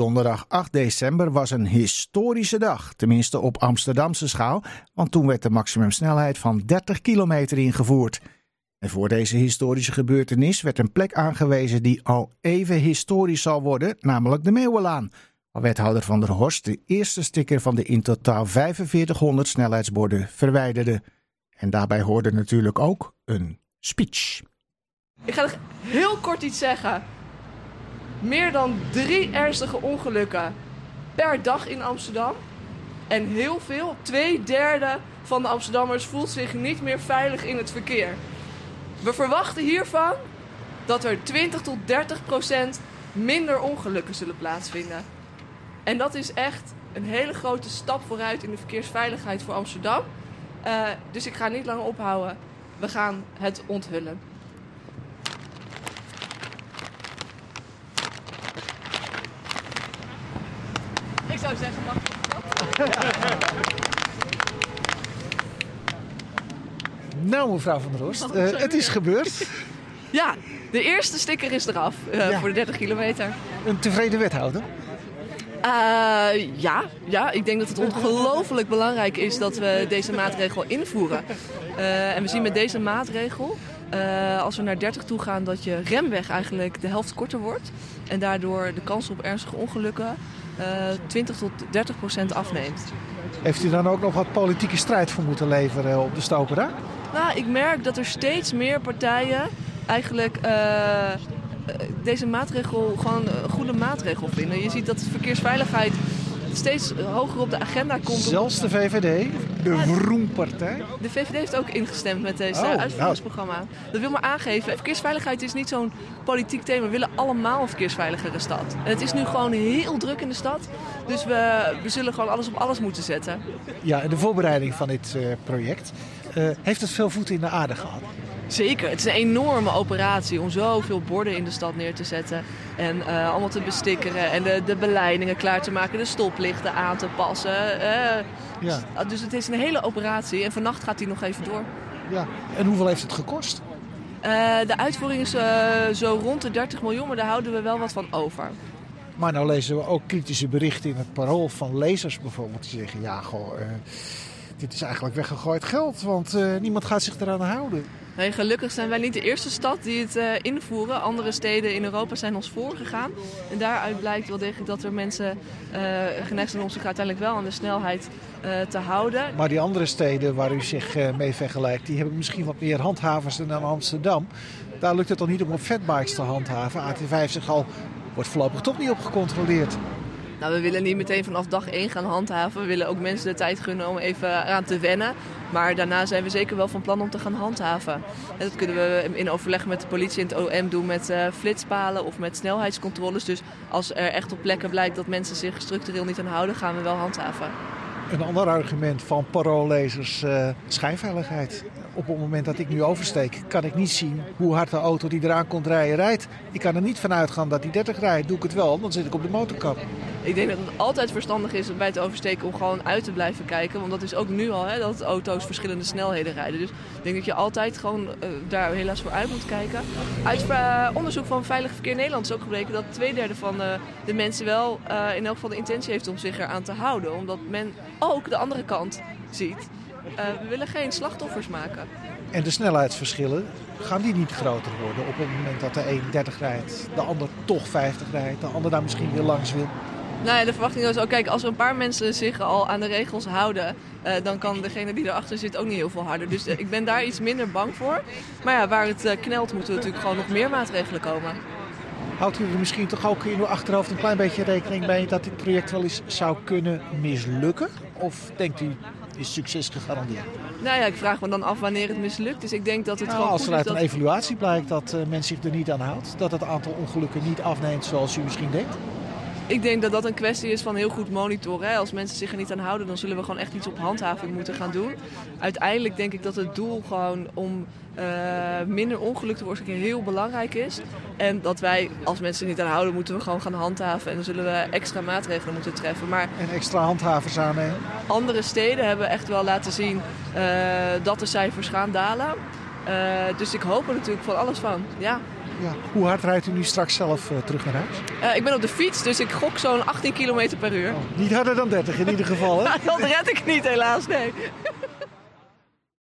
Donderdag 8 december was een historische dag, tenminste op Amsterdamse schaal, want toen werd de maximumsnelheid van 30 kilometer ingevoerd. En voor deze historische gebeurtenis werd een plek aangewezen die al even historisch zal worden, namelijk de Meeuwenlaan. Waar wethouder Van der Horst de eerste sticker van de in totaal 4500 snelheidsborden verwijderde. En daarbij hoorde natuurlijk ook een speech. Ik ga nog heel kort iets zeggen. Meer dan drie ernstige ongelukken per dag in Amsterdam. En heel veel, twee derde van de Amsterdammers voelt zich niet meer veilig in het verkeer. We verwachten hiervan dat er 20 tot 30 procent minder ongelukken zullen plaatsvinden. En dat is echt een hele grote stap vooruit in de verkeersveiligheid voor Amsterdam. Uh, dus ik ga niet langer ophouden. We gaan het onthullen. Zou zeggen, mag Nou, mevrouw van der uh, het is gebeurd. Ja, de eerste sticker is eraf uh, ja. voor de 30 kilometer. Een tevreden wethouder? Uh, ja, ja, ik denk dat het ongelooflijk belangrijk is dat we deze maatregel invoeren. Uh, en we zien met deze maatregel, uh, als we naar 30 toe gaan, dat je remweg eigenlijk de helft korter wordt. En daardoor de kans op ernstige ongelukken 20 tot 30 procent afneemt. Heeft u dan ook nog wat politieke strijd voor moeten leveren op de Stopera? Nou, ik merk dat er steeds meer partijen eigenlijk deze maatregel gewoon een goede maatregel vinden. Je ziet dat de verkeersveiligheid steeds hoger op de agenda komt. Zelfs de VVD, de Vroempartij? De VVD heeft ook ingestemd met deze oh, uitvoeringsprogramma. Nou. Dat wil maar aangeven. Verkeersveiligheid is niet zo'n politiek thema. We willen allemaal een verkeersveiligere stad. En het is nu gewoon heel druk in de stad. Dus we, we zullen gewoon alles op alles moeten zetten. Ja, de voorbereiding van dit uh, project. Uh, heeft het veel voeten in de aarde gehad? Zeker, het is een enorme operatie om zoveel borden in de stad neer te zetten. En uh, allemaal te bestikkeren en de, de beleidingen klaar te maken, de stoplichten aan te passen. Uh, ja. Dus het is een hele operatie en vannacht gaat die nog even door. Ja. En hoeveel heeft het gekost? Uh, de uitvoering is zo rond de 30 miljoen, maar daar houden we wel wat van over. Maar nou lezen we ook kritische berichten in het parool van lezers bijvoorbeeld. Die zeggen, ja goh, dit is eigenlijk weggegooid geld, want niemand gaat zich eraan houden. Gelukkig zijn wij niet de eerste stad die het uh, invoeren. Andere steden in Europa zijn ons voorgegaan. En daaruit blijkt wel degelijk dat er mensen uh, geneigd zijn om zich uiteindelijk wel aan de snelheid uh, te houden. Maar die andere steden waar u zich mee vergelijkt, die hebben misschien wat meer handhavers dan Amsterdam. Daar lukt het toch niet om op fatbikes te handhaven. AT5 zich al wordt voorlopig toch niet op gecontroleerd. Nou, we willen niet meteen vanaf dag 1 gaan handhaven. We willen ook mensen de tijd gunnen om even eraan te wennen. Maar daarna zijn we zeker wel van plan om te gaan handhaven. En dat kunnen we in overleg met de politie en het OM doen met uh, flitspalen of met snelheidscontroles. Dus als er echt op plekken blijkt dat mensen zich structureel niet aan houden, gaan we wel handhaven. Een ander argument van paroollezers, uh, schijnveiligheid. Op het moment dat ik nu oversteek, kan ik niet zien hoe hard de auto die eraan komt rijden rijdt. Ik kan er niet van uitgaan dat die 30 rijdt. Doe ik het wel, dan zit ik op de motorkap. Ik denk dat het altijd verstandig is bij het oversteken om gewoon uit te blijven kijken. Want dat is ook nu al, hè, dat auto's verschillende snelheden rijden. Dus ik denk dat je altijd gewoon uh, daar helaas voor uit moet kijken. Uit uh, onderzoek van Veilig Verkeer Nederland is ook gebleken dat twee derde van de mensen wel in elk geval de intentie heeft om zich eraan te houden. Omdat men ook de andere kant ziet. we willen geen slachtoffers maken. En de snelheidsverschillen, gaan die niet groter worden op het moment dat de een 30 rijdt, de ander toch 50 rijdt, de ander daar misschien weer langs wil? Nou ja, de verwachting is ook, kijk, als een paar mensen zich al aan de regels houden, uh, dan kan degene die erachter zit ook niet heel veel harder. Dus uh, ik ben daar iets minder bang voor. Maar ja, waar het knelt, moeten er natuurlijk gewoon nog meer maatregelen komen. Houdt u er misschien toch ook in uw achterhoofd een klein beetje rekening mee dat dit project wel eens zou kunnen mislukken? Of denkt u, is succes gegarandeerd? Nou ja, ik vraag me dan af wanneer het mislukt. Dus ik denk dat het nou, gewoon Als er uit een evaluatie blijkt dat men zich er niet aan houdt, dat het aantal ongelukken niet afneemt zoals u misschien denkt? Ik denk dat dat een kwestie is van heel goed monitoren. Hè. Als mensen zich er niet aan houden, dan zullen we gewoon echt iets op handhaving moeten gaan doen. Uiteindelijk denk ik dat het doel gewoon om uh, minder ongeluk te veroorzaken heel belangrijk is. En dat wij, als mensen er niet aan houden, moeten we gewoon gaan handhaven. En dan zullen we extra maatregelen moeten treffen. Maar en extra handhavers aannemen? Andere steden hebben echt wel laten zien uh, dat de cijfers gaan dalen. Uh, dus ik hoop er natuurlijk van alles van, ja. Ja. Hoe hard rijdt u nu straks zelf uh, terug naar huis? Uh, ik ben op de fiets, dus ik gok zo'n 18 km per uur. Oh, niet harder dan 30 in ieder geval, hè? dat red ik niet, helaas, nee.